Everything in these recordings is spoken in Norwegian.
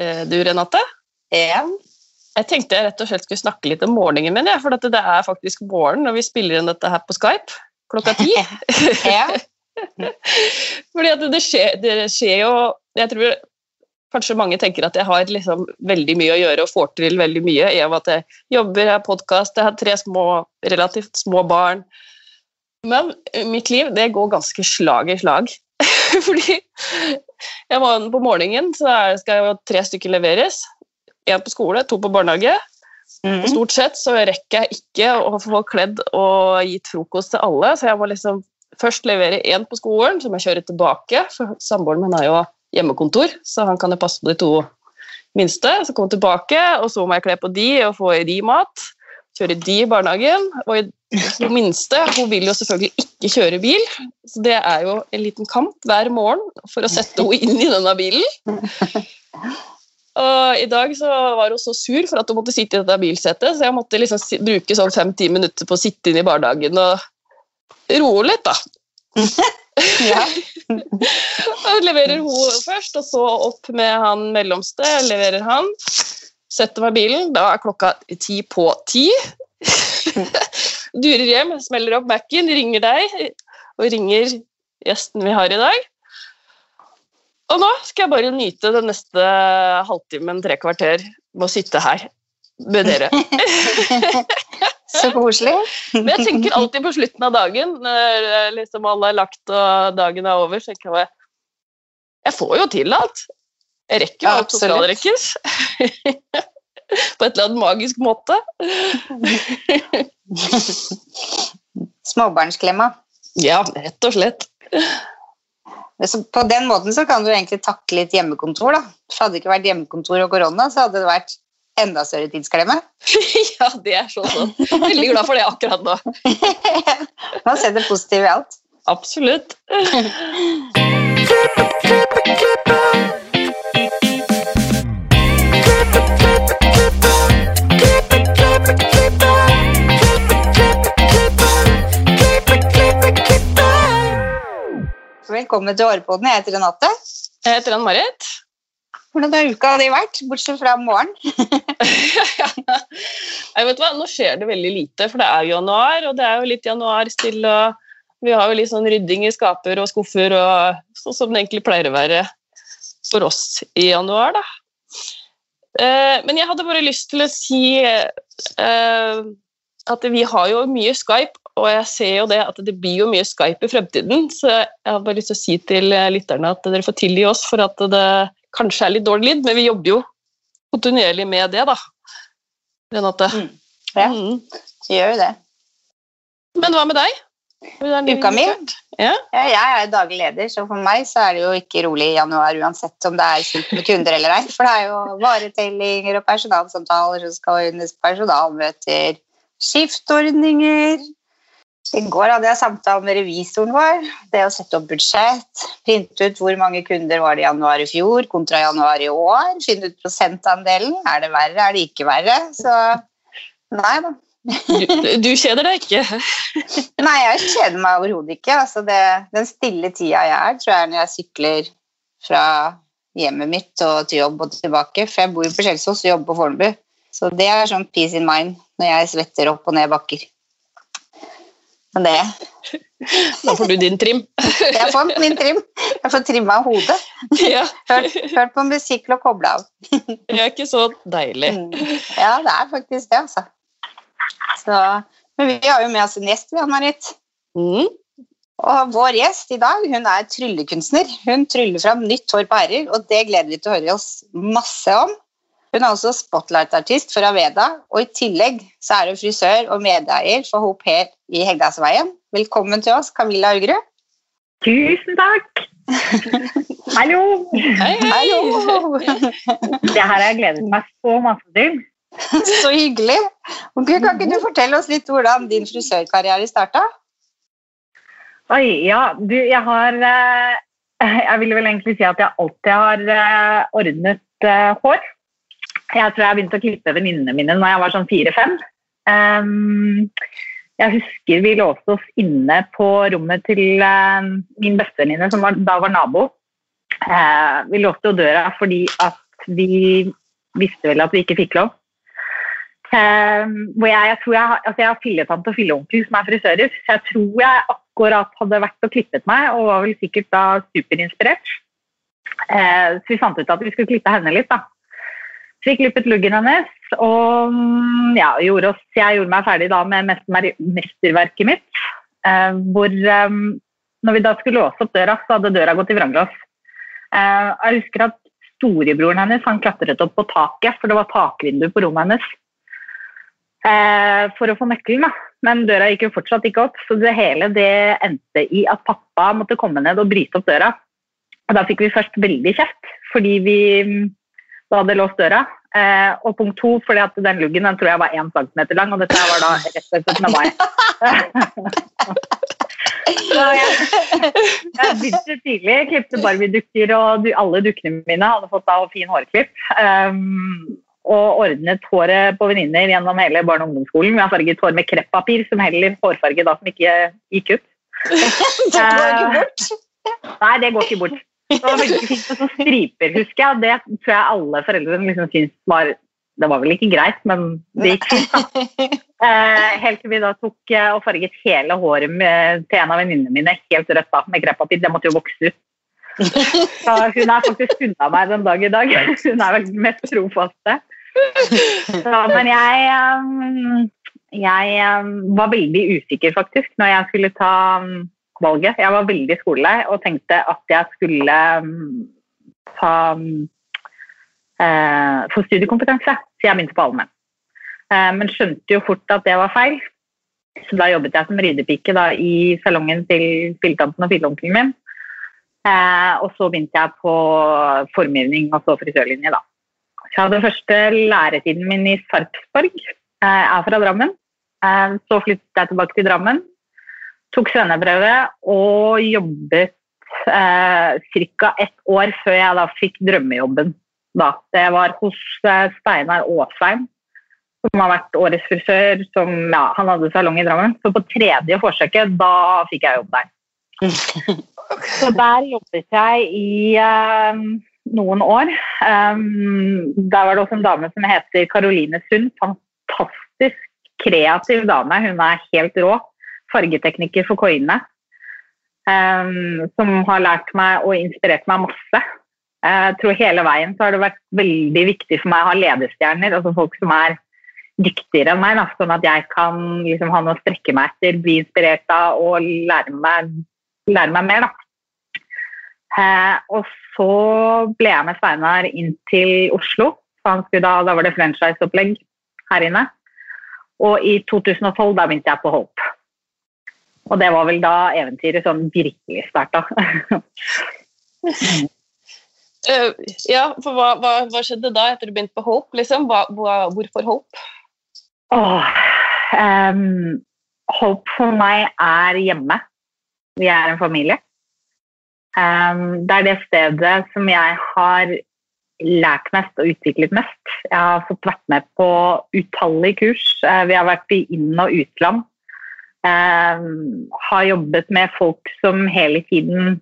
Eh, du, Renate? Ja. Jeg tenkte jeg rett og slett skulle snakke litt om morgenen min, for det er faktisk morgen når vi spiller inn dette her på Skype klokka ti. ja. Fordi at det skjer, det skjer, jo Jeg tror kanskje mange tenker at jeg har liksom veldig mye å gjøre og får til veldig mye i og med at jeg jobber, jeg har podkast, jeg har tre små, relativt små barn. Men mitt liv det går ganske slag i slag. Fordi jeg må, på morgenen, så skal jo tre stykker leveres. Én på skole, to på barnehage. Mm. Stort sett så rekker jeg ikke å få kledd og gitt frokost til alle, så jeg må liksom først levere én på skolen, som jeg kjører tilbake. For samboeren min har jo hjemmekontor, så han kan jo passe på de to minste. Så kommer jeg tilbake, og så må jeg kle på de og få i de mat. Kjøre de i barnehagen. Og hun minste hun vil jo selvfølgelig ikke kjøre bil, så det er jo en liten kamp hver morgen for å sette henne inn i denne bilen. Og I dag så var hun så sur for at hun måtte sitte i dette bilsettet, så jeg måtte liksom bruke sånn fem-ti minutter på å sitte inn i barnehagen og roe litt, da. ja. leverer hun først, og så opp med han mellomste. Leverer han. Setter meg i bilen. Da er klokka ti på ti. Durer hjem, smeller opp Mac-en, ringer deg og ringer gjesten vi har i dag. Og nå skal jeg bare nyte den neste halvtimen, tre kvarter, med å sitte her med dere. Så koselig. Men jeg tenker alltid på slutten av dagen, når liksom alle er lagt og dagen er over, så tenker jeg Jeg får jo til alt. Jeg rekker jo alt som rekkes. på et eller annet magisk måte. Småbarnsklemma. Ja, rett og slett. På den måten så kan du egentlig takle litt hjemmekontor. da. For hadde det ikke vært hjemmekontor og korona, så hadde det vært enda større tidsklemme. ja, det er sånn. sånn. Veldig glad for det akkurat nå. Man ser det positive i alt. Absolutt. Velkommen til Årepodden. Jeg heter Renate. Jeg heter Ann-Marit. Hvordan har uka di vært, bortsett fra morgen? Jeg vet hva, Nå skjer det veldig lite, for det er jo januar, og det er jo litt januarstil. og Vi har jo litt sånn rydding i skaper og skuffer, og sånn som det egentlig pleier å være for oss i januar. da. Eh, men jeg hadde bare lyst til å si eh, at vi har jo mye Skype, og jeg ser jo det at det blir jo mye Skype i fremtiden. Så jeg har bare lyst til å si til lytterne at dere får tilgi oss for at det kanskje er litt dårlig lyd, men vi jobber jo kontinuerlig med det, da. Renate. Mm. Ja, mm. vi gjør jo det. Men hva med deg? Uka mi? Ja. ja. jeg er daglig leder, så for meg så er det jo ikke rolig i januar uansett om det er fullt med kunder eller ei. For det er jo varetellinger og personalsamtaler som skal ordnes, personalmøter, skiftordninger, i går hadde jeg samtale med revisoren vår. Det å sette opp budsjett, printe ut hvor mange kunder var det i januar i fjor kontra januar i år. Finne ut prosentandelen. Er det verre, er det ikke verre? Så nei da. Du, du kjeder deg ikke? nei, jeg kjeder meg overhodet ikke. Altså det, den stille tida jeg er, tror jeg er når jeg sykler fra hjemmet mitt og til jobb og tilbake. For jeg bor jo på Kjelsås og jobber på Fornebu. Så det er sånn peace in mind når jeg svetter opp og ned bakker. Men det Da får du din trim. Jeg får min trim. Jeg får trimma hodet. Ja. Hørt, hørt, på musikk og kobla av. Det er ikke så deilig. Mm. Ja, det er faktisk det, altså. Så, men vi har jo med oss en gjest, vi, Ann-Marit. Mm. Og vår gjest i dag hun er tryllekunstner. Hun tryller fram nytt hår på ærer, og det gleder vi til å høre oss masse om. Hun er også spotlight-artist for Aveda, og i tillegg så er hun frisør og medeier for Hope Hair i Hegdalsveien. Velkommen til oss, Camilla Augerud. Tusen takk. Hallo. Hei, hei. Hallo. Det her har jeg gledet meg så masse til. Så hyggelig. Okay, kan ikke du fortelle oss litt hvordan din frisørkarriere starta? Oi, ja. Du, jeg har eh, Jeg vil vel egentlig si at jeg alltid har eh, ordnet eh, hår. Jeg tror jeg begynte å klippe venninnene mine når jeg var sånn fire-fem. Um, jeg husker vi låste oss inne på rommet til uh, min bestevenninne, som var, da var nabo. Uh, vi låste jo døra fordi at vi visste vel at vi ikke fikk lov. Um, hvor jeg, jeg, tror jeg, altså jeg har filletante og filleonkel som er frisører, så jeg tror jeg akkurat hadde vært og klippet meg, og var vel sikkert da superinspirert. Uh, så vi fant ut at vi skulle klippe henne litt, da. Vi klippet luggen hennes, og mm, ja, gjorde oss, jeg gjorde meg ferdig da med mesterverket mitt. Eh, hvor eh, når vi da skulle låse opp døra, så hadde døra gått i vranglås. Eh, jeg husker at storebroren hennes han klatret opp på taket, for det var takvindu på rommet hennes. Uh, for å få nøkkelen, da. Men døra gikk jo fortsatt ikke opp, så det hele det endte i at pappa måtte komme ned og bryte opp døra. Og da fikk vi først veldig kjeft, fordi vi da hadde låst døra. Eh, og punkt to, fordi at den luggen den tror jeg var 1 cm lang, og dette var da rett og slett med meg. Så jeg, jeg begynte tidlig, klipte Barbie-dukker, og alle dukkene mine hadde fått da fin hårklipp. Um, og ordnet håret på venninner gjennom hele barne- og ungdomsskolen. Vi har farget hår med kreppapir, som heller hårfarge da som ikke gikk ut. det går ikke bort? Uh, nei, det går ikke bort. Det var veldig fint med sånne striper, husker jeg. Det tror jeg alle foreldrene liksom syntes var Det var vel ikke greit, men det gikk fint. da. Eh, helt til vi da tok eh, og farget hele håret med, til en av venninnene mine helt rødt da, med krepapir. Det måtte jo vokse ut. Så hun er faktisk unna meg den dag i dag. Hun er vel den mest trofaste. Så, men jeg, eh, jeg var veldig usikker faktisk når jeg skulle ta valget. Jeg var veldig skolelei og tenkte at jeg skulle mm, ta mm, eh, få studiekompetanse, så jeg begynte på allmenn. Eh, men skjønte jo fort at det var feil. Så da jobbet jeg som ridepike da, i salongen til filletanten og filleonkelen min. Eh, og så begynte jeg på formgivning og så frisørlinje, da. Så jeg hadde første læretiden min i Sarpsborg. Eh, jeg er fra Drammen. Eh, så flyttet jeg tilbake til Drammen. Tok svenneprøve og jobbet eh, ca. ett år før jeg da fikk drømmejobben. Da. Det var hos eh, Steinar Aasheim som har vært årets frisør. Som, ja, han hadde salong i Drammen. Så på tredje forsøket, da fikk jeg jobb der. Så der jobbet jeg i eh, noen år. Um, der var det også en dame som heter Caroline Sund. Fantastisk kreativ dame. Hun er helt rå. Fargetekniker for koiene. Um, som har lært meg og inspirert meg masse. Jeg tror hele veien så har det vært veldig viktig for meg å ha ledestjerner. altså Folk som er dyktigere enn meg, da, sånn at jeg kan liksom, ha noe å strekke meg etter, bli inspirert av og lære meg, lære meg mer. Eh, og så ble jeg med Sveinar inn til Oslo. Da, da, var det franchiseopplegg her inne. Og i 2012 da begynte jeg på Hope. Og det var vel da eventyret sånn virkelig starta. Uh, ja, for hva, hva, hva, skjedde da, etter du begynte på Hope? Liksom? Hva, hvorfor Hope? Oh, um, Hope for meg er hjemme. Vi er en familie. Um, det er det stedet som jeg har lært mest og utviklet mest. Jeg har fått vært med på utallige kurs. Uh, vi har vært i inn- og utland. Um, har jobbet med folk som hele tiden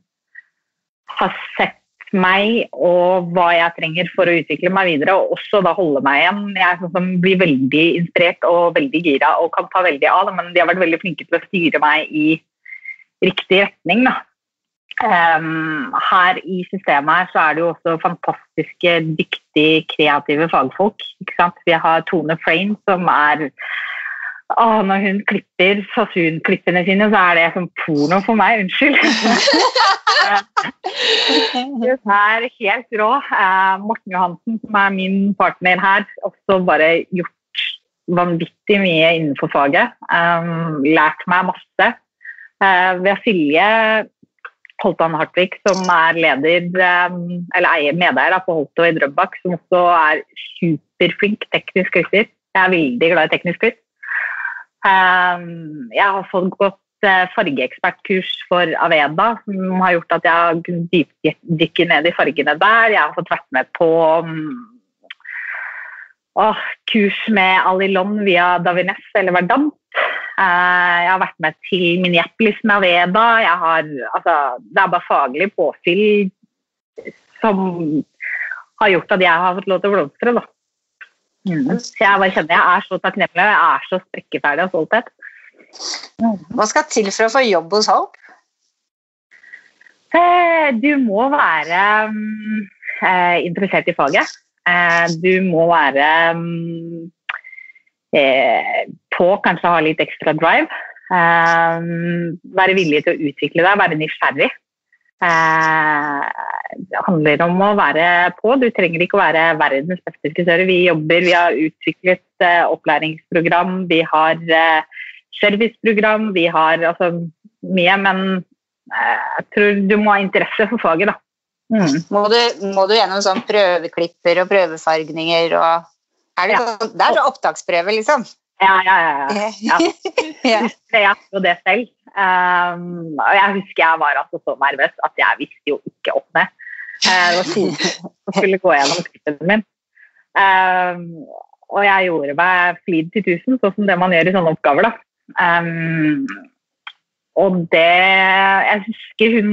har sett meg og hva jeg trenger for å utvikle meg videre, og også da holde meg igjen. Jeg er sånn som blir veldig inspirert og veldig gira og kan ta veldig av, men de har vært veldig flinke til å styre meg i riktig retning. da. Um, her i systemet så er det jo også fantastiske, dyktige, kreative fagfolk. Vi har Tone Frame, som er å, når hun klipper fasun-klippene sine, så er det som porno for meg. Unnskyld. Hun er helt rå. Eh, Morten Johansen, som er min partner her, også bare gjort vanvittig mye innenfor faget. Um, lært meg masse. Ved vi har Silje Holtan Hartvig, som er leder, eller medeier på Holto i Drøbak, som også er superflink teknisk klipper. Jeg er veldig glad i teknisk klipp. Um, jeg har fått gått uh, fargeekspertkurs for Aveda, som har gjort at jeg har kunnet ned i fargene der. Jeg har fått vært med på um, oh, kurs med Alilon via Davines eller Verdant. Uh, jeg har vært med til Minneapolis med Aveda. Har, altså, det er bare faglig påfyll som har gjort at jeg har fått lov til å blomstre. da. Mm. Jeg bare kjenner jeg er så takknemlig og jeg er så sprekkeferdig av stolthet. Hva skal til for å få jobb hos Hope? Eh, du må være um, interessert i faget. Eh, du må være um, på, kanskje ha litt ekstra drive. Um, være villig til å utvikle deg, være nysgjerrig. Det handler om å være på. Du trenger ikke å være verdens beste frisør. Vi jobber, vi har utviklet opplæringsprogram, vi har serviceprogram, vi har altså, mye, men jeg tror du må ha interesse for faget, da. Mm. Må, du, må, du, gjennom sånn prøveklipper og prøvefargninger og er det, ja. sånn, det er opptaksprøve, liksom? Ja, ja, ja. ja. ja. Jeg gjorde det selv. Um, og jeg husker jeg var altså så nervøs at jeg visste jo ikke opp ned. Uh, det var to som skulle gå gjennom klippen min. Um, og jeg gjorde meg flid til tusen, sånn som det man gjør i sånne oppgaver. da. Um, og det Jeg husker hun,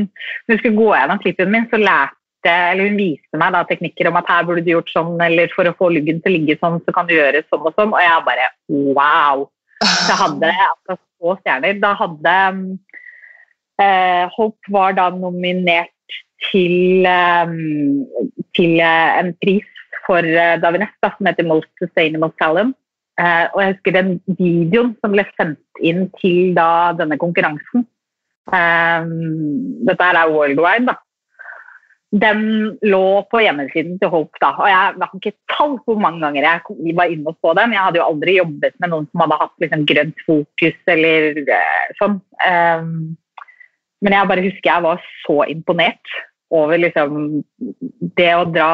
hun skulle gå gjennom klippen min, så lærte eller hun viste meg da teknikker om at her burde du gjort sånn, eller for å få luggen til å ligge sånn, så kan du gjøre sånn og sånn. Og jeg bare wow! Så hadde altså så stjerner. Da hadde eh, Hope var da nominert til, eh, til eh, en pris for eh, Davines da, som heter Most Sustainable Talent. Uh, og jeg husker den videoen som ble sendt inn til da, denne konkurransen. Um, dette er worldwide, da. Den lå på hjemmesiden til Hope. da, og Jeg har ikke tall på hvor mange ganger jeg var inne og så den. Jeg hadde jo aldri jobbet med noen som hadde hatt liksom, grønt fokus eller uh, sånn. Um, men jeg bare husker jeg var så imponert over liksom, det å dra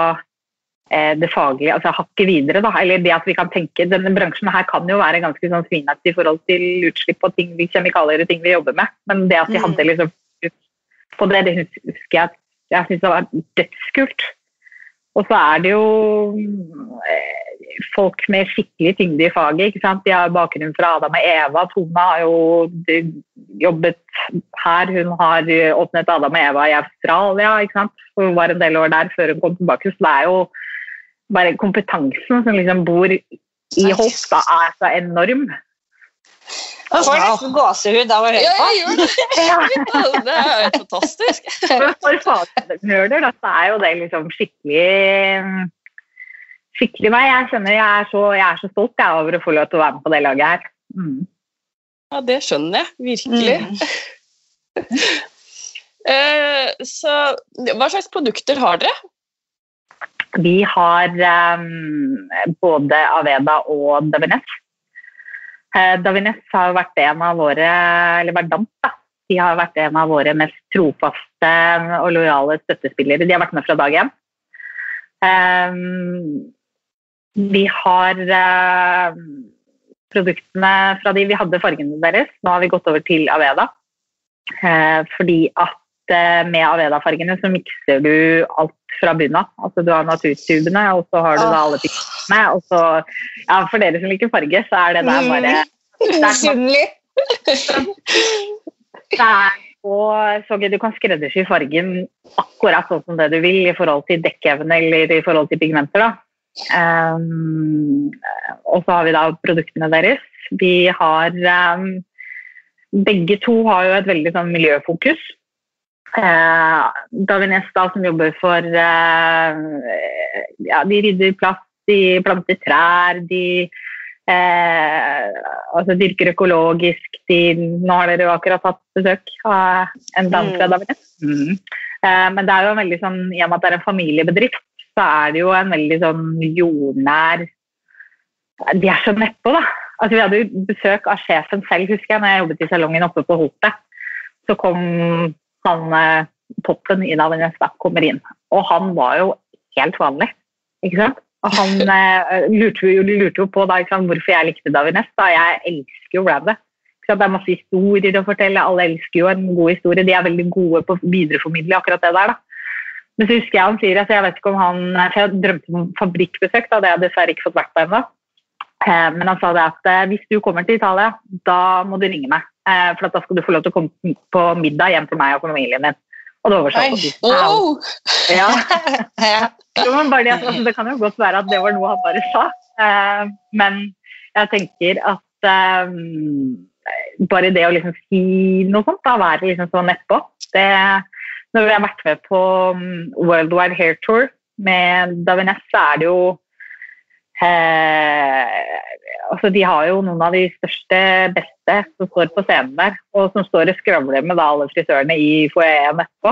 Eh, det faglige, altså hakket videre. Da, eller det at vi kan tenke, Denne bransjen her kan jo være ganske sånn svinaktig i forhold til utslipp og ting, kjemikalier og ting vi jobber med. Men det at vi hadde mm. liksom på det, det husker jeg at jeg syns det var dødskult. Og så er det jo eh, folk med skikkelig tyngde i faget. ikke sant? De har bakgrunn fra Adam og Eva. Tone har jo jobbet her. Hun har åpnet Adam og Eva i Australia. ikke sant? Hun var en del år der før hun kom tilbake. Så det er jo bare kompetansen som liksom bor i Hoff, er så enorm. Man får nesten gåsehud av å høre på. Ja, jeg gjør det. det er jo fantastisk. For fagnerder så er jo det liksom skikkelig skikkelig meg. Jeg kjenner jeg er så, jeg er så stolt jeg, over å få lov til å være med på det laget her. Mm. Ja, det skjønner jeg virkelig. Mm. uh, så hva slags produkter har dere? Vi har um, både Aveda og Davines. Uh, Davines har vært en av våre eller Verdant, da. De har vært en av våre mest trofaste og lojale støttespillere. De har vært med fra dag én. Um, vi har uh, produktene fra de vi hadde fargene deres. Nå har vi gått over til Aveda. Uh, fordi at med Aveda-fargene så mikser du alt fra bunnen av. Altså, du har naturtubene, og så har du da alle pikkene. Og så, ja, for dere som liker farge, så er det der bare Misunnelig! Det er og så Du kan skreddersy fargen akkurat sånn som det du vil i forhold til dekkevne eller i forhold til pigmenter. da. Um, og så har vi da produktene deres. Vi har um, Begge to har jo et veldig sånn miljøfokus. Eh, Davines, da, som jobber for eh, ja, De rydder plass, de planter trær, de eh, altså dyrker økologisk. De, nå har dere jo akkurat hatt besøk av en dame fra mm. Mm. eh, Men det er jo en veldig sånn, i og med at det er en familiebedrift, så er det jo en veldig sånn jordnær De er så nedpå, da. Altså, vi hadde jo besøk av sjefen selv, husker jeg, når jeg jobbet i salongen oppe på Hotet. Så kom han eh, toppen i Navnet kommer inn. Og han var jo helt vanlig, ikke sant? Og han eh, lurte, jo, lurte, jo på da, sant, hvorfor jeg likte Davines. Da. Jeg elsker jo Rabbe. Det er masse historier å fortelle. Alle elsker jo en god historie. De er veldig gode på å videreformidle akkurat det der. da. Men så husker jeg han sier altså jeg vet ikke om han, for jeg drømte om fabrikkbesøk, da, det har jeg dessverre ikke fått vært på ennå. Eh, men han sa det at eh, hvis du kommer til Italia, da må du ringe meg. Eh, for da skal du få lov til å komme på middag hjem til meg og familien din. Og det var sånn oh. ja. det, altså, det kan jo godt være at det var noe han bare sa, uh, men jeg tenker at um, bare det å liksom si noe sånt, da være liksom så nedpå det, Når vi har vært med på um, World Wide Hair Tour med Davines, så er det jo eh, altså De har jo noen av de største, beste som står på scenen der, og som står og skravler med da, alle frisørene i foajeen etterpå.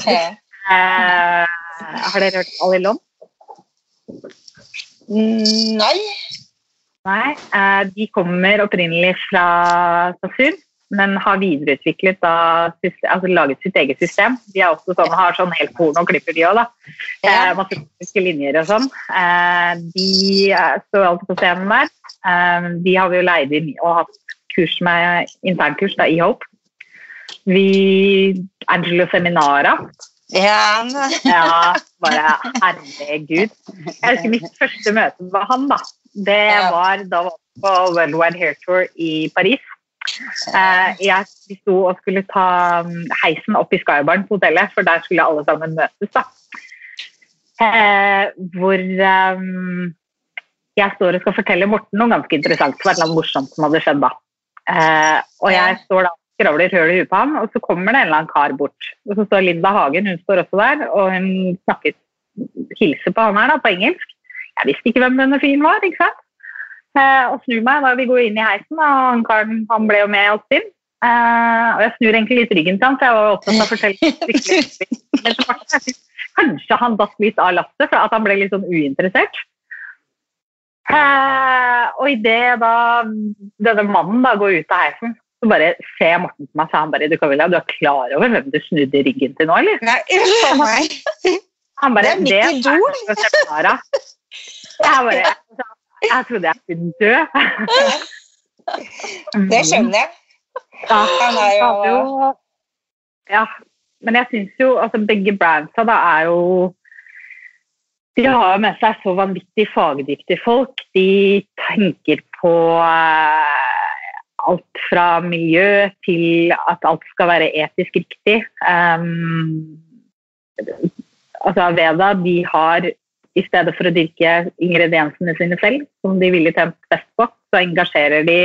Okay. Eh, har dere hørt Alilon? Lom? nei. Nei, eh, De kommer opprinnelig fra Sasur, men har videreutviklet da, altså laget sitt eget system. De er også sånn, har sånn helt porno og klipper, de òg. Eh, matematiske linjer og sånn. Eh, de står alltid på scenen der. Eh, de har vi jo leid inn og hatt kurs med internkurs da, i Hope. Vi Angelo Seminara. Ja. ja, bare herregud. Jeg husker mitt første møte med han. da. Det var da var på World Wide Hair Tour i Paris. Eh, jeg, vi sto og skulle ta um, heisen opp i Skybarn på hotellet, for der skulle alle sammen møtes. da. Eh, hvor um, jeg står og skal fortelle Morten noe ganske interessant. Det var et morsomt som hadde skjedd da. Eh, og jeg står da skravler høl i huet på ham, og så kommer det en eller annen kar bort. Og så står Linda Hagen, hun står også der, og hun snakker, hilser på han her da, på engelsk. Jeg visste ikke hvem denne fyren var. ikke sant? Eh, og snur meg da vi går inn i heisen. og han karen han ble jo med oss inn. Eh, og jeg snur egentlig litt ryggen til han, for jeg var opptatt av å fortelle Kanskje han datt litt av lasset, for at han ble litt sånn uinteressert. Eh, og idet denne mannen da går ut av heisen, så bare ser Morten på meg og sa han bare du, Camilla, du er klar over hvem du snudde ryggen til nå, eller? Nei, nei. Han bare, det er mitt idol! do. Jeg bare, jeg trodde jeg skulle dø. det skjønner jeg. Ja, Han er jo Ja. Men jeg syns jo altså begge brandsa da er jo De har med seg så vanvittig fagdyktige folk. De tenker på uh, alt fra miljø til at alt skal være etisk riktig. Um, altså Aveda de har i stedet for å dyrke ingrediensene sine selv, som de ville tjent best på, så engasjerer de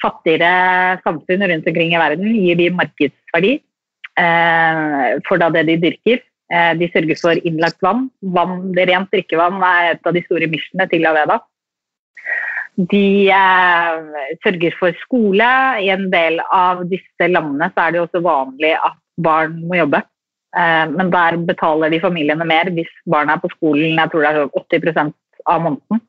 fattigere samfunn rundt omkring i verden, gir de markedsverdi eh, for da det de dyrker. Eh, de sørger for innlagt vann. vann. Rent drikkevann er et av de store missionene til Aveda. De eh, sørger for skole. I en del av disse landene er det også vanlig at barn må jobbe. Eh, men der betaler de familiene mer hvis barna er på skolen jeg tror det er 80% av måneden.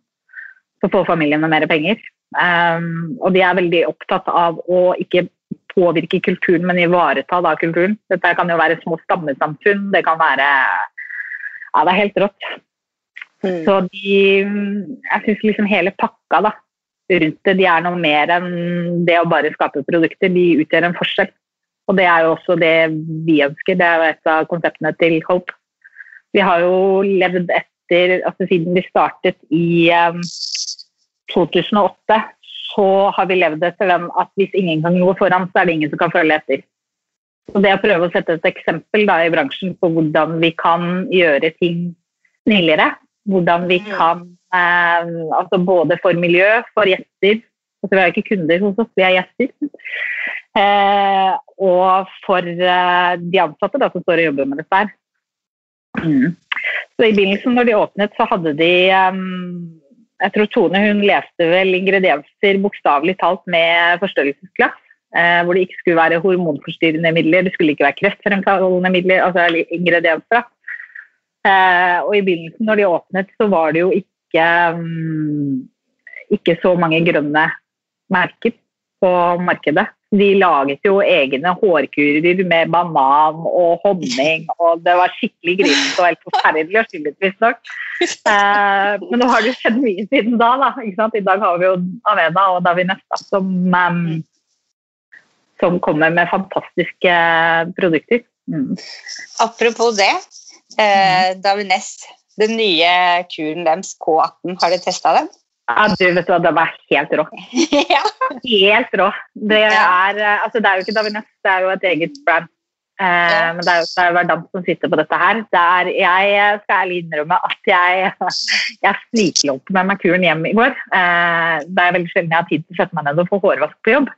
Så får familiene mer penger. Eh, og de er veldig opptatt av å ikke påvirke kulturen, men ivareta da kulturen. Dette kan jo være små stammesamfunn, det kan være Ja, det er helt rått. Mm. Så de Jeg syns liksom hele pakka da, rundt det, de er noe mer enn det å bare skape produkter. De utgjør en forskjell. Og det er jo også det vi ønsker. Det er jo et av konseptene til Hope. Vi har jo levd etter altså Siden vi startet i um, 2008, så har vi levd etter den at hvis ingen kan gå foran, så er det ingen som kan følge etter. Så det å prøve å sette et eksempel da, i bransjen på hvordan vi kan gjøre ting snillere, hvordan vi mm. kan eh, altså både for miljø, for gjester altså Vi er ikke kunder hos oss, vi er gjester. Eh, og for eh, de ansatte da, som står og jobber med dette her. Mm. Så I begynnelsen når de åpnet, så hadde de um, Jeg tror Tone hun leste vel ingredienser bokstavelig talt med forstørrelsesglass. Eh, hvor det ikke skulle være hormonforstyrrende midler, det skulle ikke være kreftfremkallende midler, altså ingredienser. Eh, og i begynnelsen når de åpnet, så var det jo ikke, um, ikke så mange grønne merker på markedet. De laget jo egne hårkurer med banan og honning, og det var skikkelig grisete og helt forferdelig og skyllet, visstnok. Eh, men nå har det skjedd mye siden da. da I dag har vi jo Aveda og Davinesta som, um, som kommer med fantastiske produkter. Mm. Apropos det. Eh, Davines, den nye kuren deres K18, har dere testa den? Ja, du vet hva, det var helt rå. ja. Helt rå. Det er, eh, altså, det er jo ikke Davines, det er jo et eget brand. Eh, men det er jo det er Verdant som sitter på dette her. Der jeg skal ærlig innrømme at jeg, jeg sniklånte med meg kuren hjem i går. Eh, det er veldig sjelden jeg har tid til å sette meg ned og få hårvask på jobb.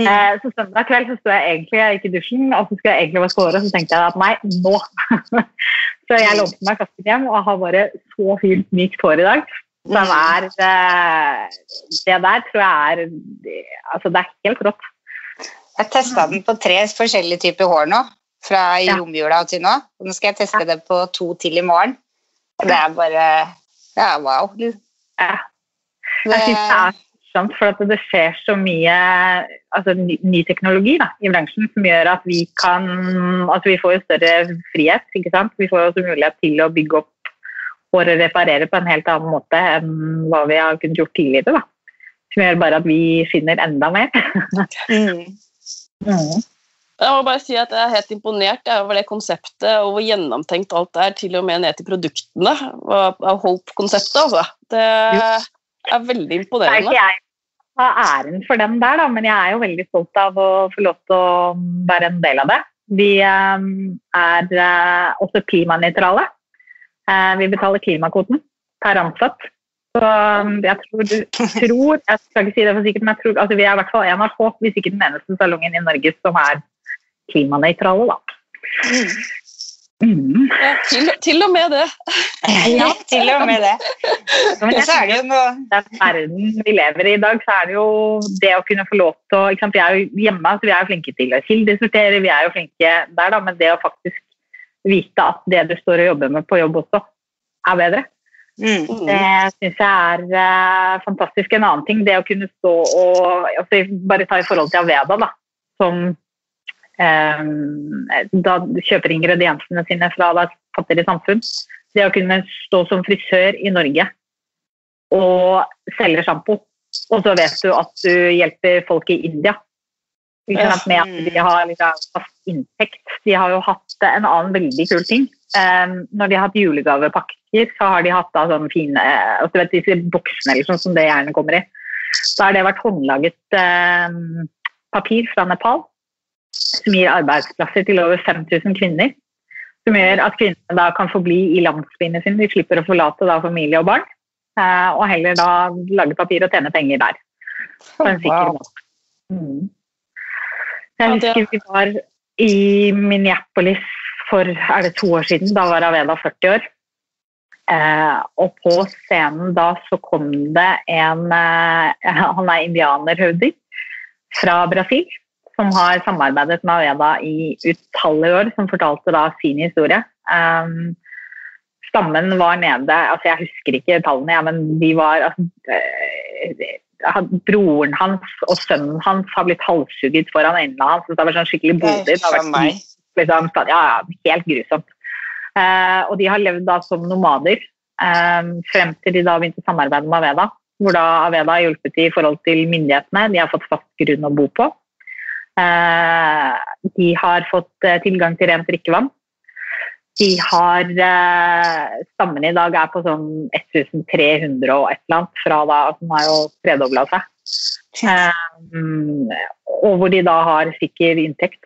Mm. Eh, så søndag kveld så sto jeg egentlig jeg gikk i dusjen og så skulle jeg egentlig vaske håret, og så tenkte jeg at nei, nå. så jeg lånte meg kasken hjem og har bare så fint mykt hår i dag. Som mm. er eh, Det der tror jeg er Altså, det er helt rått. Jeg testa den på tre forskjellige typer hår nå, fra i ja. romjula til nå. Nå skal jeg teste ja. det på to til i morgen. Det er bare Ja, wow. Ja. Jeg syns det er morsomt, for det skjer så mye altså, ny, ny, teknologi da, i bransjen som gjør at vi kan altså Vi får jo større frihet. ikke sant? Vi får også mulighet til å bygge opp hår å reparere på en helt annen måte enn hva vi har kunnet gjort tidligere. da. Som gjør bare at vi finner enda mer. mm. Mm. Jeg må bare si at jeg er helt imponert over det konseptet og hvor gjennomtenkt alt er, til og med ned til produktene av Hope-konseptet. Altså. Det er veldig imponerende. Det er ikke jeg har æren for den der, da, men jeg er jo veldig stolt av å få lov til å være en del av det. Vi um, er uh, også klimanøytrale. Uh, vi betaler klimakvoten per ansatt. Så um, jeg tror, tror, Jeg skal ikke si det for sikkert, men jeg tror, altså vi er i hvert fall en av få, hvis ikke den eneste salongen i Norge som er klimanøytrale, da. Mm. Mm. Ja, til, til, og med det. Ja, til og med det. Men så er det jo noe Den verden vi lever i i dag, så er det jo det å kunne få lov til å Vi er jo hjemme, så vi er jo flinke til å kildesortere, vi er jo flinke der, da, men det å faktisk vite at det du står og jobber med på jobb også, er bedre. Mm. Det syns jeg er uh, fantastisk. En annen ting, det å kunne stå og altså, Bare ta i forhold til Aveda, da, som eh, da kjøper ingrediensene sine fra et fattigere samfunn. Det å kunne stå som frisør i Norge og selge sjampo, og så vet du at du hjelper folk i India med at de har liksom fast inntekt. De har jo hatt en annen veldig kul ting. Um, når de har hatt julegavepakker, så har de hatt da sånne fine altså vet, disse boksene liksom, som det gjerne kommer i. Da har det vært håndlaget um, papir fra Nepal som gir arbeidsplasser til over 5000 kvinner. Som gjør at kvinnene da kan få bli i landsbyene sine. De slipper å forlate da familie og barn. Uh, og heller da lage papir og tjene penger der. På en sikker måte. Mm. Jeg husker vi var i Minneapolis for er det to år siden. Da var Aveda 40 år. Eh, og på scenen da så kom det en eh, Han er indianerhøvding fra Brasil. Som har samarbeidet med Aveda i utallige år, som fortalte da sin historie. Um, stammen var nede altså Jeg husker ikke tallene, ja, men de var altså, eh, broren hans og sønnen hans har blitt halshugget foran øynene hans. Det var sånn skikkelig blodig. Liksom, ja, helt grusomt. Eh, og de har levd da som nomader eh, frem til de da begynte å samarbeide med Aveda. Hvor da Aveda har hjulpet de i forhold til myndighetene. De har fått fast grunn å bo på. Eh, de har fått eh, tilgang til rent drikkevann. De har eh, Stammen i dag er på sånn 1300 og et eller annet, fra da altså Den har jo tredobla seg. Um, og hvor de da har sikker inntekt.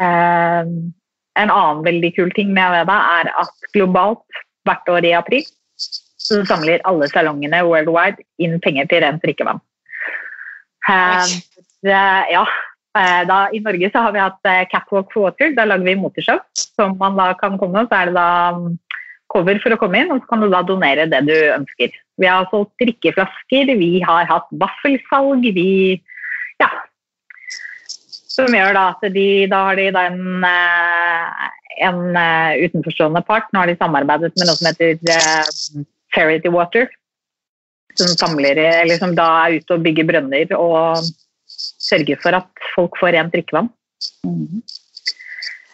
Um, en annen veldig kul ting med Aveda er at globalt, hvert år i april, så samler alle salongene worldwide inn penger til rent drikkevann. Um, ja, da, I Norge så har vi hatt eh, Catwalk for Water. Da lager vi moteshow som man da kan komme. Så er det da mm, cover for å komme inn, og så kan du da donere det du ønsker. Vi har solgt drikkeflasker, vi har hatt vaffelsalg, vi Ja. Som gjør da at de Da har de da en, eh, en utenforstående part. Nå har de samarbeidet med noe som heter Charity Water. Som samler, eller som da er ute og bygger brønner og sørge for at folk får rent drikkevann. Mm.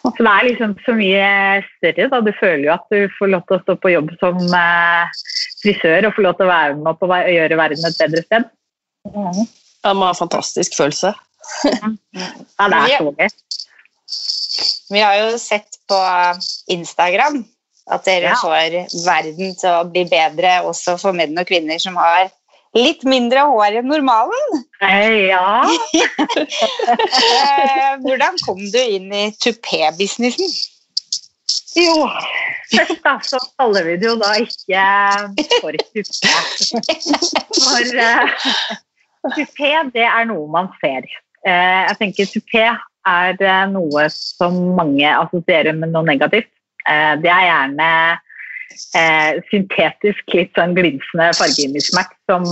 Så det er liksom så mye større. Da. Du føler jo at du får lov til å stå på jobb som eh, frisør og få lov til å være med på å gjøre verden et bedre sted. Mm. Ja, det har en fantastisk følelse. ja, det er så gøy. Vi har jo sett på Instagram at dere ja. får verden til å bli bedre også for menn og kvinner som har litt mindre hår enn normalen. Eh, ja. Eh, hvordan kom du inn i tupé-businessen? Jo, først da så kaller vi det jo da ikke for tupé. For uh, tupé, det er noe man ser. Uh, jeg tenker tupé er noe som mange assosierer med noe negativt. Uh, det er gjerne syntetisk, litt sånn glinsende fargemismatch som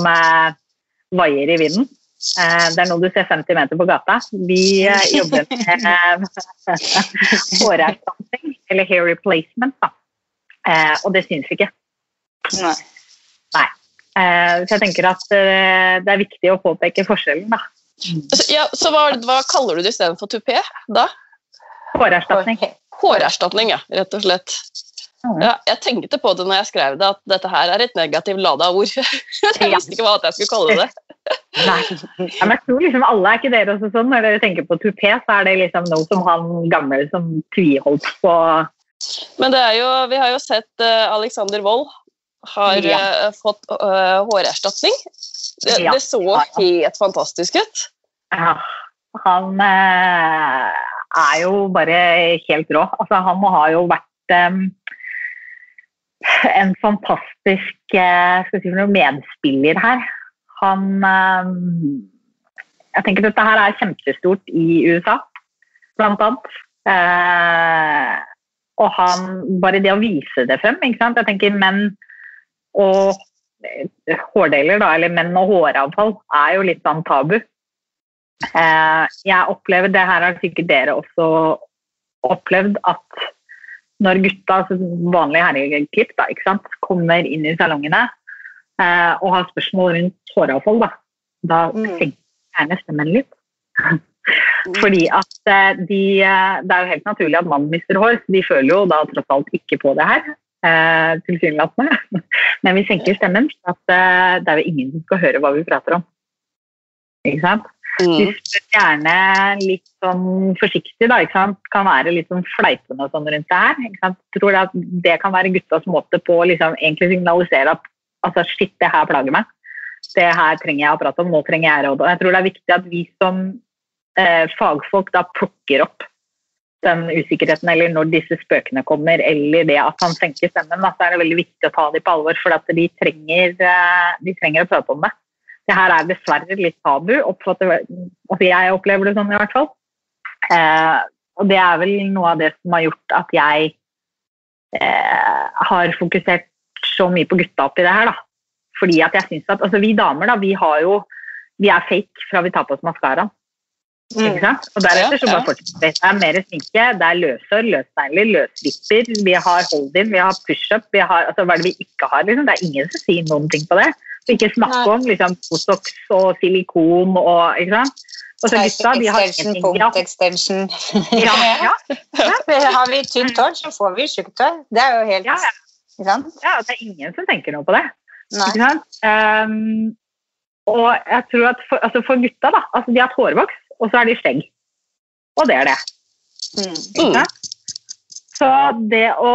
vaier i vinden. Det er noe du ser 50 meter på gata. Vi jobber med hårerstatning, eller hair replacement. Da. Og det syns ikke. Nei. Nei. Så jeg tenker at det er viktig å påpeke forskjellen, da. Ja, så hva, hva kaller du det istedenfor tupé da? Hårerstatning. Hårerstatning, ja. Rett og slett. Ja, jeg tenkte på det når jeg skrev det, at dette her er et negativt lada ord. jeg visste ikke hva jeg skulle kalle det. Nei. Ja, men jeg tror liksom alle er ikke dere også sånn. Når dere tenker på tupé, så er det liksom noe som han gamle som tviholdt på Men det er jo, vi har jo sett uh, Alexander Wold har ja. uh, fått uh, hårerstatning. Det, ja. det, så helt fantastisk ut. Ja. Han er jo bare helt rå. Altså, han har jo vært um, en fantastisk si, medspiller her. Han Jeg tenker dette her er kjempestort i USA, blant annet. Eh, og han Bare det å vise det frem. ikke sant? Jeg tenker menn og hårdeler, da, eller menn og håravfall, er jo litt sånn tabu. Eh, jeg opplever, det her har sikkert dere også opplevd, at når gutta, altså vanlige herreklipp, da, ikke sant, kommer inn i salongene eh, og har spørsmål rundt håravfall, da, da mm. senker gjerne stemmen litt. Fordi at eh, de, Det er jo helt naturlig at mannen mister hår, så de føler jo da tross alt ikke på det her. Eh, tilsynelatende. Men vi senker stemmen, for at eh, det er jo ingen som skal høre hva vi prater om. Ikke sant? Mm. De gjerne litt sånn forsiktig, da. Kan være litt sånn fleipende og sånn rundt det her. Jeg tror det, det kan være guttas måte på å liksom egentlig signalisere at altså, shit, det her plager meg. Det her trenger jeg å prate om, nå trenger jeg råd. Og jeg tror det er viktig at vi som eh, fagfolk da plukker opp den usikkerheten, eller når disse spøkene kommer, eller det at han senker stemmen, da, så er det veldig viktig å ta dem på alvor. For at de trenger, eh, de trenger å prate om det det her er dessverre litt tabu. Oppfatter, altså jeg opplever det sånn i hvert fall. Eh, og det er vel noe av det som har gjort at jeg eh, har fokusert så mye på gutta oppi det her. da. Fordi at jeg synes at, altså Vi damer da, vi har jo, vi er fake fra vi tar på oss maskaraen. Mm. Og deretter så bare fortsetter det. Det er mer sminke, det er løshår, løsnegler, løsvipper. vi har hold-in, vi har pushup, vi har altså hva er det vi ikke har? liksom? Det er ingen som sier noen ting på det. Ikke snakke om liksom, Botox og silikon og ikke sant. Og så gutta, de har ikke Punkt extension. ja, ja. ja. Har vi tynt hår, så får vi tjukt hår. Det er jo helt ja, ja. ja, det er ingen som tenker noe på det. Um, og jeg tror at for, altså for gutta, da altså De har et hårvoks, og så er de skjegg. Og det er det. Mm. Så det å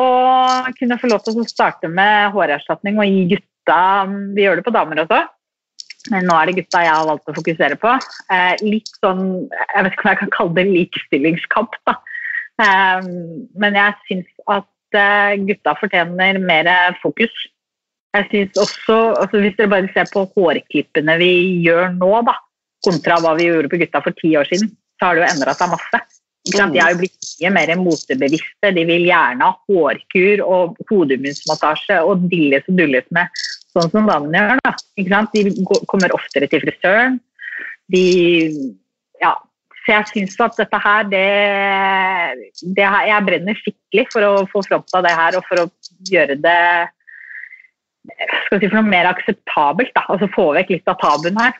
kunne få lov til å starte med hårerstatning og gi gutta gutta Vi gjør det på damer også. Men nå er det gutta jeg har valgt å fokusere på. Eh, litt sånn Jeg vet ikke om jeg kan kalle det likestillingskamp, da. Eh, men jeg syns at eh, gutta fortjener mer fokus. Jeg syns også, altså Hvis dere bare ser på hårklippene vi gjør nå, da, kontra hva vi gjorde på gutta for ti år siden, så har det jo endra seg masse. De har jo blitt mye mer motebevisste. De vil gjerne ha hårkur og hodemunnsmassasje og dilles og dulles med sånn som damene gjør. da, ikke sant? De kommer oftere til frisøren. De Ja. Så jeg syns at dette her, det, det Jeg brenner skikkelig for å få fronta det her og for å gjøre det skal si, for noe mer akseptabelt. da, altså Få vekk litt av tabuen her.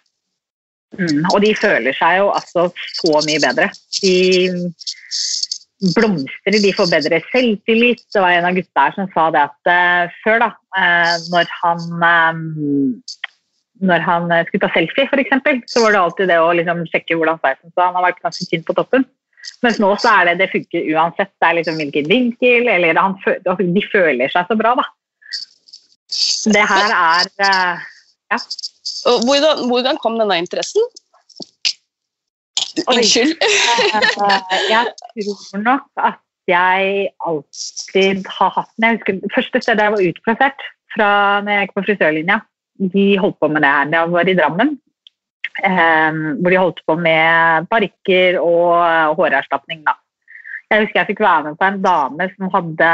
Mm, og de føler seg jo altså så mye bedre. De blomstrer, de får bedre selvtillit. Det var en av gutta her som sa det at uh, før, da, uh, når han um, når han skulle ta selfie, f.eks., så var det alltid det å liksom, sjekke hvordan sveisen så Han har vært ganske tynn på toppen. Mens nå så er det det funker uansett. Det er liksom hvilken vinkel, eller han, De føler seg så bra, da. Det her er uh, Ja. Hvordan, hvordan, kom denne interessen? Unnskyld. jeg tror nok at jeg alltid har hatt den. Jeg husker Første stedet jeg var utplassert fra når jeg gikk på frisørlinja, de holdt på med det her. Jeg var i Drammen. Um, hvor de holdt på med parykker og hårerstatning. Da. Jeg husker jeg fikk være med på en dame som hadde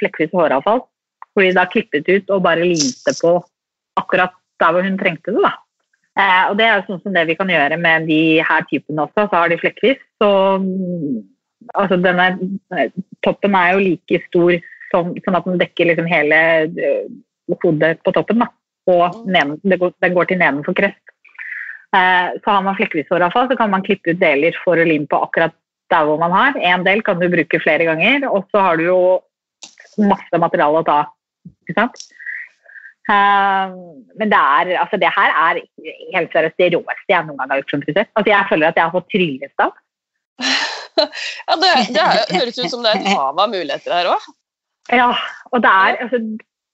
flekkvis håravfall. Hvor de da klippet ut og bare limte på akkurat der hvor hun trengte det. da. Eh, og det er jo sånn som det vi kan gjøre med de her typene også. Så har de flekkvis. Så altså denne toppen er jo like stor som, sånn at den dekker liksom hele uh, hodet på toppen. da. Og neden, går, den går til nedenfor krest. Eh, så har man flekkvis håravfall, så kan man klippe ut deler for å lime på akkurat der hvor man har. En del kan du bruke flere ganger, og så har du jo masse materiale å ta Ikke sant? Uh, men det, er, altså det her er helt seriøst det råeste jeg noen gang har gjort som frisør. Altså jeg føler at jeg har fått tryllestav. ja, det, det, høres ut som det er et hav av muligheter her òg. Ja, og det er altså,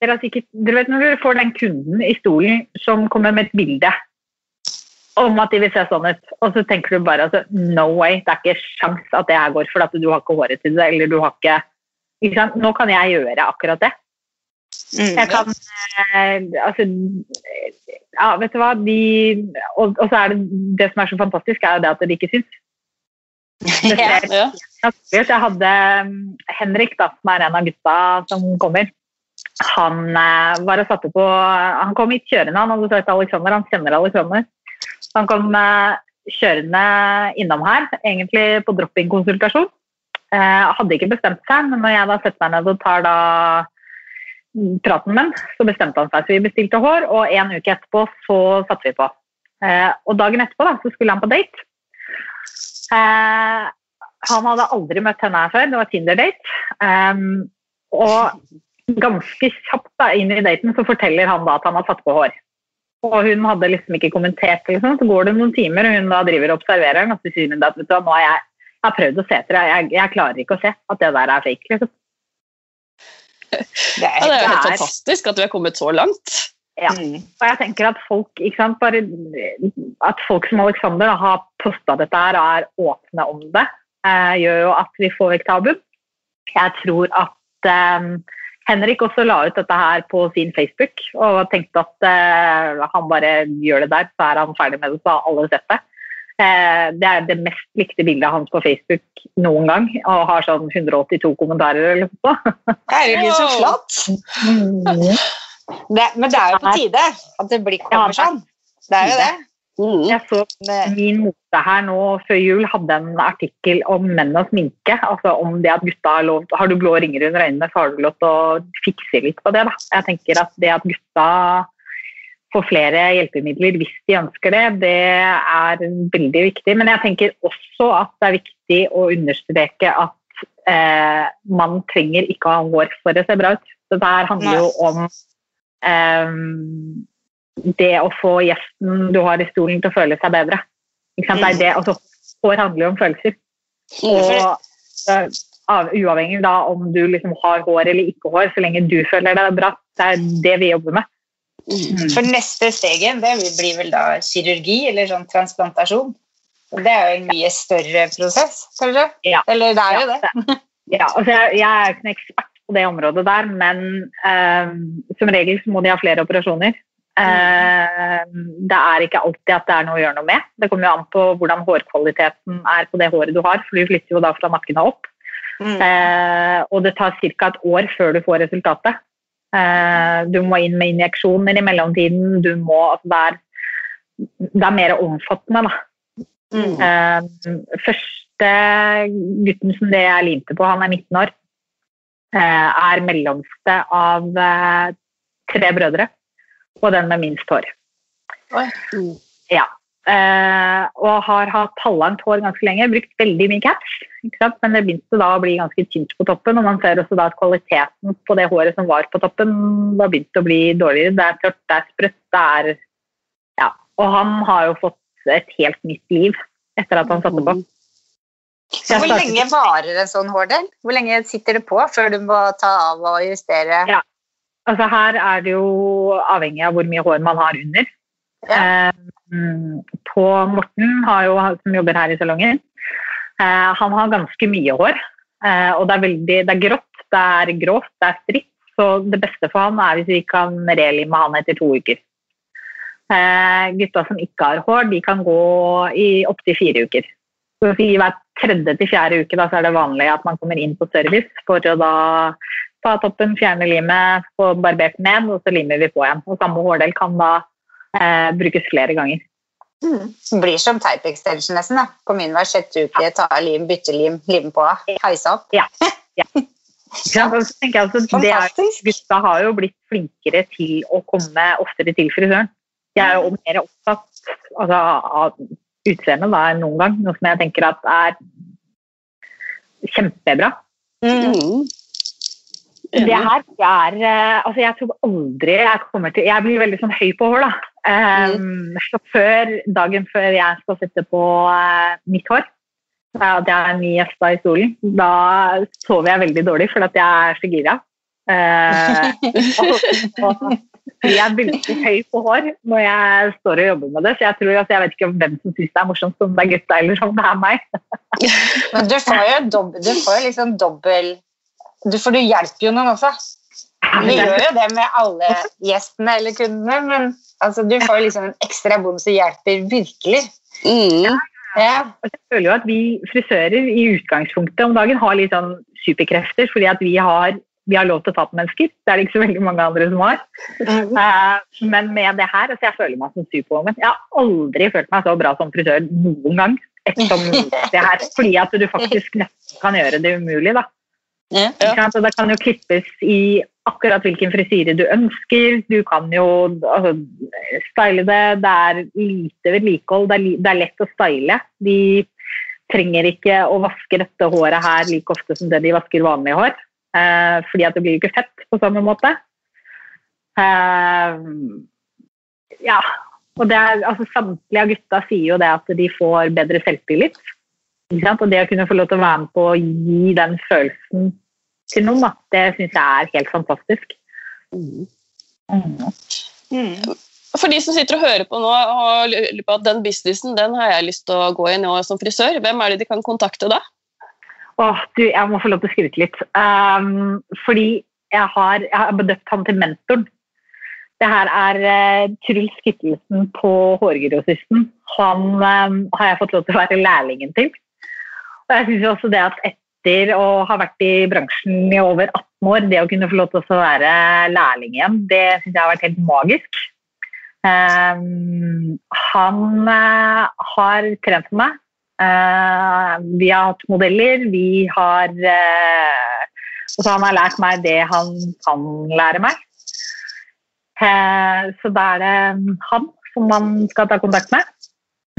dere, sikkert, dere vet når dere får den kunden i stolen som kommer med et bilde om at de vil se sånn ut, og så tenker du bare altså, no way, det er ikke sjans at det her går, for at du har ikke håret til det, eller du har ikke, ikke Nå kan jeg gjøre akkurat det. Mm, jeg kan eh, Altså Ja, vet du hva, de og, og, så er det det som er så fantastisk, er jo det at det ikke syns. Ja, ja. Jeg hadde um, Henrik, da, som er en av gutta som kommer. Han eh, var og satte på Han kom hit kjørende, han hadde sagt Alexander, han kjenner Alexander. Han kom eh, kjørende innom her, egentlig på drop-in-konsultasjon. Eh, hadde ikke bestemt seg, men når jeg da setter meg ned og tar da praten med så bestemte han seg. Så vi bestilte hår, og en uke etterpå så satte vi på. Eh, og dagen etterpå da, så skulle han på date. Eh, han hadde aldri møtt henne her før, det var Tinder-date. Um, og ganske kjapt da, inn i daten så forteller han da at han har satt på hår. Og hun hadde liksom ikke kommentert, liksom. så går det noen timer, og hun da driver og observerer og så sier hun at vet du, nå har jeg, jeg har prøvd å se etter, jeg, jeg, klarer ikke å se at det der er fake. liksom. Det er, ja, det er jo helt fantastisk at vi er kommet så langt. Ja. Mm. Og jeg tenker at folk, sant, bare, at folk som Alexander har posta dette her og er åpne om det, eh, gjør jo at vi får vekk tabu. Jeg tror at eh, Henrik også la ut dette her på sin Facebook og tenkte at eh, han bare gjør det der, så er han ferdig med det, så har alle sett det. Eh, det er det mest likte bildet hans på Facebook noen gang, og har sånn 182 kommentarer eller noe. Herregud, så flott! Mm. Det, men det er jo på tide at det blir kommer sånn. Det er jo det. Mm. Jeg så min mote her nå før jul hadde en artikkel om menn og sminke. altså om det at gutta Har lov har du blå ringer under øynene, så har du lov til å fikse litt på det. da. Jeg tenker at Det at gutta får flere hjelpemidler hvis de ønsker det, det er veldig viktig. Men jeg tenker også at det er viktig å understreke at eh, man trenger ikke å ha hår for å se bra ut. Dette handler jo om eh, det å få gjesten du har i stolen, til å føle seg bedre. Det er det, altså, Hår handler jo om følelser. Og uh, Uavhengig da om du liksom har hår eller ikke hår, så lenge du føler deg bra. Det er det vi jobber med. Mm. For neste steget det blir vel da kirurgi eller sånn transplantasjon. Det er jo en mye større prosess, kanskje? Ja. Eller det er jo det. ja, altså jeg, jeg er ikke noen ekspert på det området der, men eh, som regel så må de ha flere operasjoner. Eh, det er ikke alltid at det er noe å gjøre noe med. Det kommer jo an på hvordan hårkvaliteten er på det håret du har, for du flytter jo da fra nakken og opp. Mm. Eh, og det tar ca. et år før du får resultatet. Uh, du må inn med injeksjoner i mellomtiden. Du må, altså det, er, det er mer omfattende, da. Mm. første gutten som det jeg limte på, han er 19 år. Eh, er mellomste av eh, tre brødre. Og den med minst hår. Ja. Uh, og har hatt halvlangt hår ganske lenge. Brukt veldig mye caps. Men det begynte da å bli ganske tynt på toppen. Og man ser også da at kvaliteten på det håret som var på toppen, da begynte å bli dårligere. Det er tørt, det er sprøtt, det er Ja. Og han har jo fått et helt nytt liv etter at han satte på. Hvor lenge varer en sånn hårdel? Hvor lenge sitter det på før du må ta av og justere? Ja. Altså her er det jo avhengig av hvor mye hår man har under. Ja. på Morten, jo, som jobber her i salongen, han har ganske mye hår. og det er, veldig, det er grått, det er grovt, det er stritt. Så det beste for han er hvis vi kan relime han etter to uker. Eh, gutta som ikke har hår, de kan gå i opptil fire uker. Så si Hver tredje til fjerde uke da, så er det vanlig at man kommer inn på service for å da ta toppen, fjerne limet, få barbert ned, og så limer vi på igjen. Og Samme hårdel kan da eh, brukes flere ganger. Mm. Blir som type extension nesten. da. Kom inn hver sjette uke, ta lim, bytte lim, lime på, heise opp. Ja. ja. Ja, altså, er, gutta har jo blitt flinkere til å komme oftere til frisøren. Jeg er jo mer opptatt altså, av utseendet enn noen gang, noe som jeg tenker at er kjempebra. Mm. Det her er eh, Altså, jeg tror aldri jeg kommer til Jeg blir veldig sånn høy på hår, da. Um, så før, dagen før jeg skal sette på uh, mitt hår, at jeg er ny gjesta i stolen, da sover jeg veldig dårlig fordi at jeg er så gira. Uh, og, jeg er veldig høy på hår når jeg står og jobber med det. Så jeg tror altså, jeg vet ikke hvem som syns det er morsomt, om det er gutta eller om det er meg. Men du får jo, dobbel, du får jo liksom dobbel du, For du hjelper jo noen også. Du gjør jo det med alle gjestene eller kundene, men altså, du får jo liksom en ekstra bonus og hjelper virkelig. Mm. Ja. Jeg føler jo at vi frisører i utgangspunktet om dagen har litt sånn superkrefter, fordi at vi har vi har lov til å ta på mennesker. Det er det ikke så veldig mange andre som har. Mm. Uh, men med det her altså Jeg føler meg som superwoman. Jeg har aldri følt meg så bra som frisør noen gang som det her. Fordi at du faktisk nesten kan gjøre det umulig, da. Ja. Så det kan jo klippes i akkurat hvilken frisyre du ønsker. Du kan jo altså, style det. Det er lite vedlikehold. Det, det, er lett å style. De trenger ikke å vaske dette håret her like ofte som det de vasker vanlige hår. Eh, fordi at det blir jo ikke fett på samme måte. Eh, ja. Og er, altså, samtlige av gutta sier jo det at de får bedre selvtillit. Og det å kunne få lov til å være med på å gi den følelsen til noen, da, det syns jeg er helt fantastisk. Mm. Mm. For de som sitter og hører på nå og lurer på at den businessen den har jeg lyst til å gå i nå som frisør, hvem er det de kan kontakte da? Åh, du, jeg må få lov til å skryte litt. Um, fordi jeg har, jeg har bedøpt han til mentoren. Det her er uh, Truls Kittelsen på Hårgrossisten. Han um, har jeg fått lov til å være lærlingen til. Og jeg synes også det at etter å ha vært i bransjen i over 18 år, det å kunne få lov til å være lærling igjen, det syns jeg har vært helt magisk. Um, han uh, har trent for meg Uh, vi har hatt modeller, vi har uh, Og så han har lært meg det han kan lære meg. Så da er det han som man skal ta kontakt med.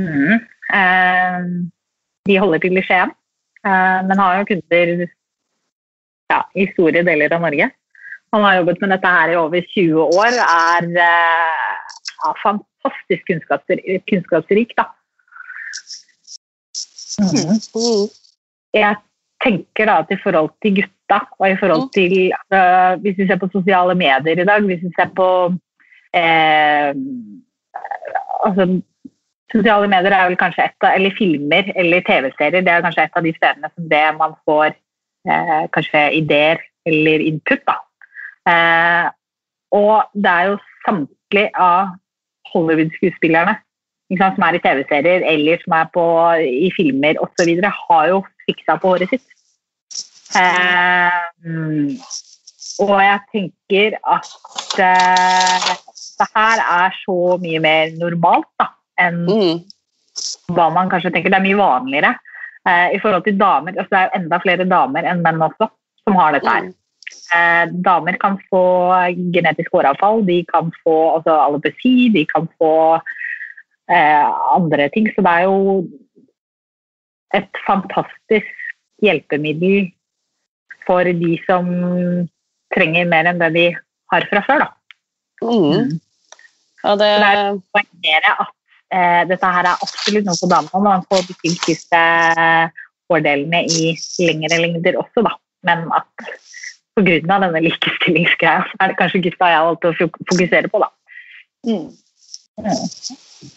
Mm. de holder til i Skien, men har jo kunder ja, i store deler av Norge. Han har jobbet med dette her i over 20 år, er ja, fantastisk kunnskapsrik. da. Mm. Jeg tenker da at i forhold til gutta, og i forhold mm. til uh, Hvis vi ser på sosiale medier i dag, hvis vi ser på eh, altså, Sosiale medier er vel kanskje et av, eller filmer eller TV-serier det er kanskje et av de stedene som det man får eh, kanskje ideer eller input. da. Eh, og det er jo samtlige av Hollywood-skuespillerne som er i TV-serier eller som er på, i filmer osv., har jo fiksa på håret sitt. Eh, og jeg tenker at eh, det her er så mye mer normalt da, enn mm. hva man kanskje tenker. Det er mye vanligere eh, i forhold til damer. Altså, det er enda flere damer enn menn også som har dette her. Mm. Eh, damer kan få genetisk håravfall, de kan få altså, alopeci, de kan få eh, andre ting. Så det er jo et fantastisk hjelpemiddel for de som trenger mer enn det de har fra før. Da. Mm. mm. Ja, det... det er poengtere at dette her er absolutt noe for damene. Man får de siste fordelene i lengre lengder også, da. Men at pga. denne likestillingsgreia, så er det kanskje gutta jeg har valgt å fokusere på, da. Mm.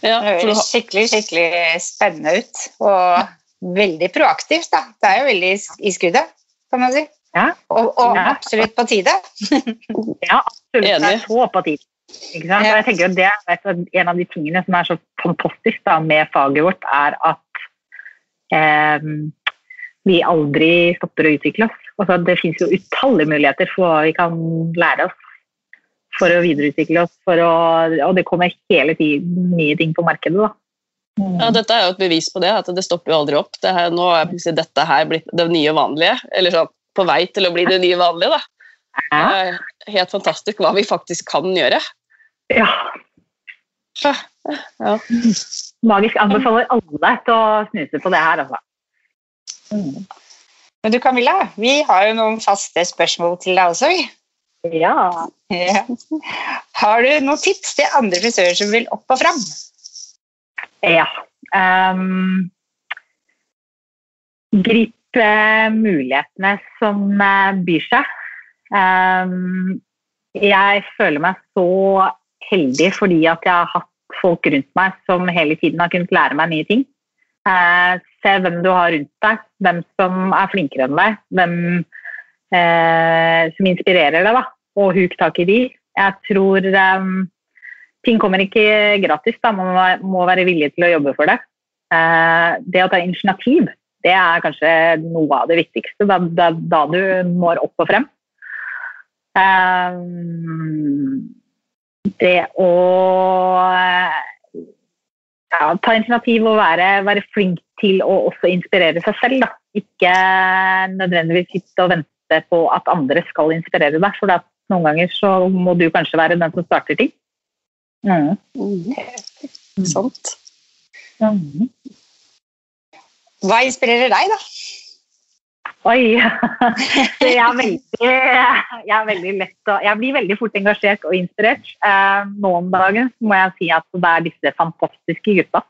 Ja, det høres skikkelig, skikkelig spennende ut. Og veldig proaktivt, da. Det er jo veldig i skuddet, kan man si. Ja. Og, og ja. absolutt på tide. ja, absolutt. Enig. Det er så på tide. Ikke sant? Jeg tenker at det er En av de tingene som er så fantastisk da, med faget vårt, er at eh, vi aldri stopper å utvikle oss. Altså, det finnes jo utallige muligheter for hva vi kan lære oss for å videreutvikle oss. Å, og det kommer hele tiden nye ting på markedet. da. Mm. Ja, Dette er jo et bevis på det, at det stopper jo aldri opp. Her, nå er plutselig dette her blitt det nye vanlige, eller sånn på vei til å bli det nye vanlige. da. Det er helt fantastisk hva vi faktisk kan gjøre. Ja. ja. Magisk anbefaler alle til å snuse på det her, altså. Mm. Men du Camilla, vi har jo noen faste spørsmål til deg også. Ja. ja. Har du noen tips til andre frisører som vil opp og fram? Ja. Um, grip mulighetene som uh, byr seg. Um, jeg føler meg så heldig fordi at jeg har hatt folk rundt meg som hele tiden har kunnet lære meg nye ting. Uh, se hvem du har rundt deg, hvem som er flinkere enn deg, hvem uh, som inspirerer deg. da og huk tak i de. Jeg tror um, ting kommer ikke gratis. da, Man må være villig til å jobbe for det. Uh, det å ta initiativ det er kanskje noe av det viktigste. Da, da, da du når opp og frem. Um, det å ja, ta initiativ og være, være, flink til å også inspirere seg selv. Da. Ikke nødvendigvis sitte og vente på at andre skal inspirere deg. For noen ganger så må du kanskje være den som starter ting. Mm. Mm. Sant. Mm. Hva inspirerer deg, da? Oi! jeg, er veldig, jeg, er veldig lett å, jeg blir veldig fort engasjert og inspirert. Eh, nå om dagen må jeg si at det er disse fantastiske gutta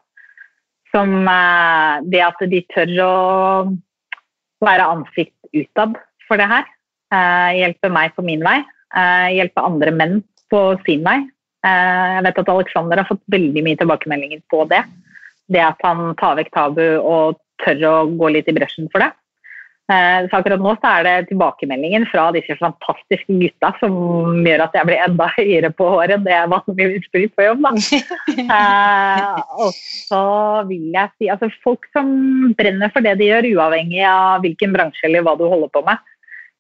som eh, Det at de tør å være ansikt utad for det her, Hjelpe hjelper meg på min vei. Eh, hjelpe andre menn på sin vei. Eh, jeg vet at Alexander har fått veldig mye tilbakemeldinger på det. Det at han tar vekk tabu og tør å gå litt i bresjen for det. Eh, så akkurat nå så er det tilbakemeldingen fra disse fantastiske gutta som gjør at jeg blir enda høyere på håret enn det jeg vanligvis blir på jobb. eh, og så vil jeg si altså Folk som brenner for det de gjør, uavhengig av hvilken bransje eller hva du holder på med,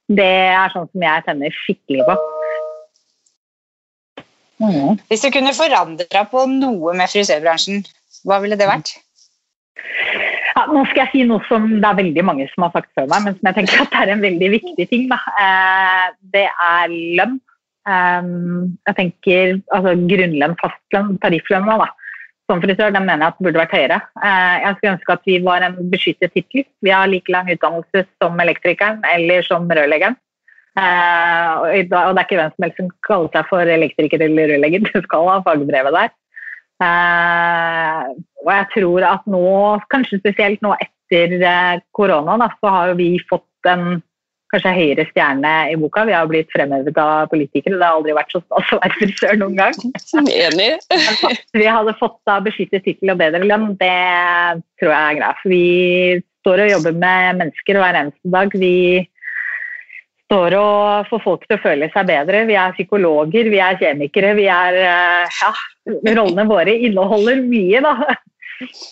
det er sånn som jeg tenner skikkelig på. Mm. Hvis du kunne forandra på noe med frisørbransjen, hva ville det vært? Ja, nå skal jeg si noe som det er veldig mange som har sagt før meg, men som jeg tenker at det er en veldig viktig ting. Da. det er lønn. Eh, jeg tenker altså grunnlønn, fastlønn, tarifflønn. Da som frisør, den mener jeg at burde vært høyere. Eh, jeg skulle ønske at vi var en beskyttet tittel. Vi har like lang utdannelse som elektrikeren eller som rørleggeren. Eh, og det er ikke hvem som helst som kaller seg for elektriker eller rørlegger, du skal ha fagbrevet der. Eh, og jeg tror at nå, kanskje spesielt nå etter korona, så har vi fått en kanskje høyere stjerne i boka. Vi har blitt fremhevet av politikere. Det har aldri vært så stas å være frisør noen gang. Enig. vi hadde fått da beskyttet tittel og bedre lønn, det tror jeg er greit. Vi står og jobber med mennesker hver eneste dag. Vi står og får folk til å føle seg bedre. Vi er psykologer, vi er kjemikere. Vi er eh, Ja, rollene våre inneholder mye, da.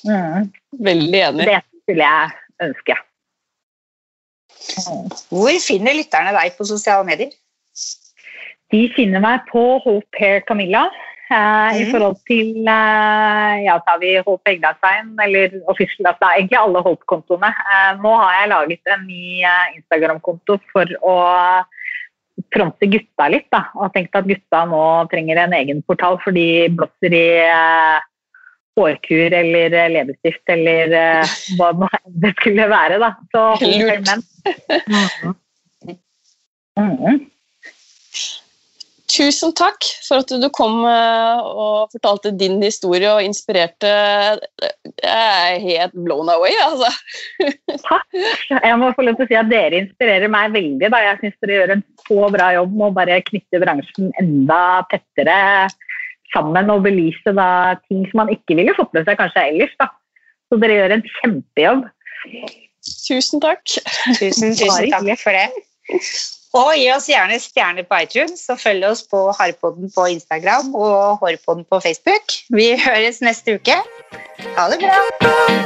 Mm. Veldig enig. Det skulle jeg ønske. Hvor finner lytterne deg på sosiale medier? De finner meg på Hope Hair Camilla. Eh, mm. I forhold til eh, ja, så har vi Hope Egdalsveien, eller official, altså, egentlig alle Hope-kontoene. Eh, nå har jeg laget en ny Instagram-konto for å fronte gutta litt. Da, og tenkt at gutta nå trenger en egen portal, for de blåser i hårkur eller eh, leppestift eller eh, hva det skulle være. Da. Så Lurt. Mm. Mm. Tusen takk for at du kom eh, og fortalte din historie og inspirerte. Jeg er helt blown away, altså. Takk. Jeg må få lov til å si at dere inspirerer meg veldig. Da. Jeg syns dere gjør en så bra jobb med å bare knytte bransjen enda tettere sammen og belyse da, ting som man ikke ville fått med seg kanskje ellers. Da. Så dere gjør en kjempejobb. Tusen takk. Tusen, tusen takk for det. Og gi oss gjerne stjerner på iTunes, og følg oss på Harpodden på Instagram og Hårpodden på Facebook. Vi høres neste uke. Ha det bra!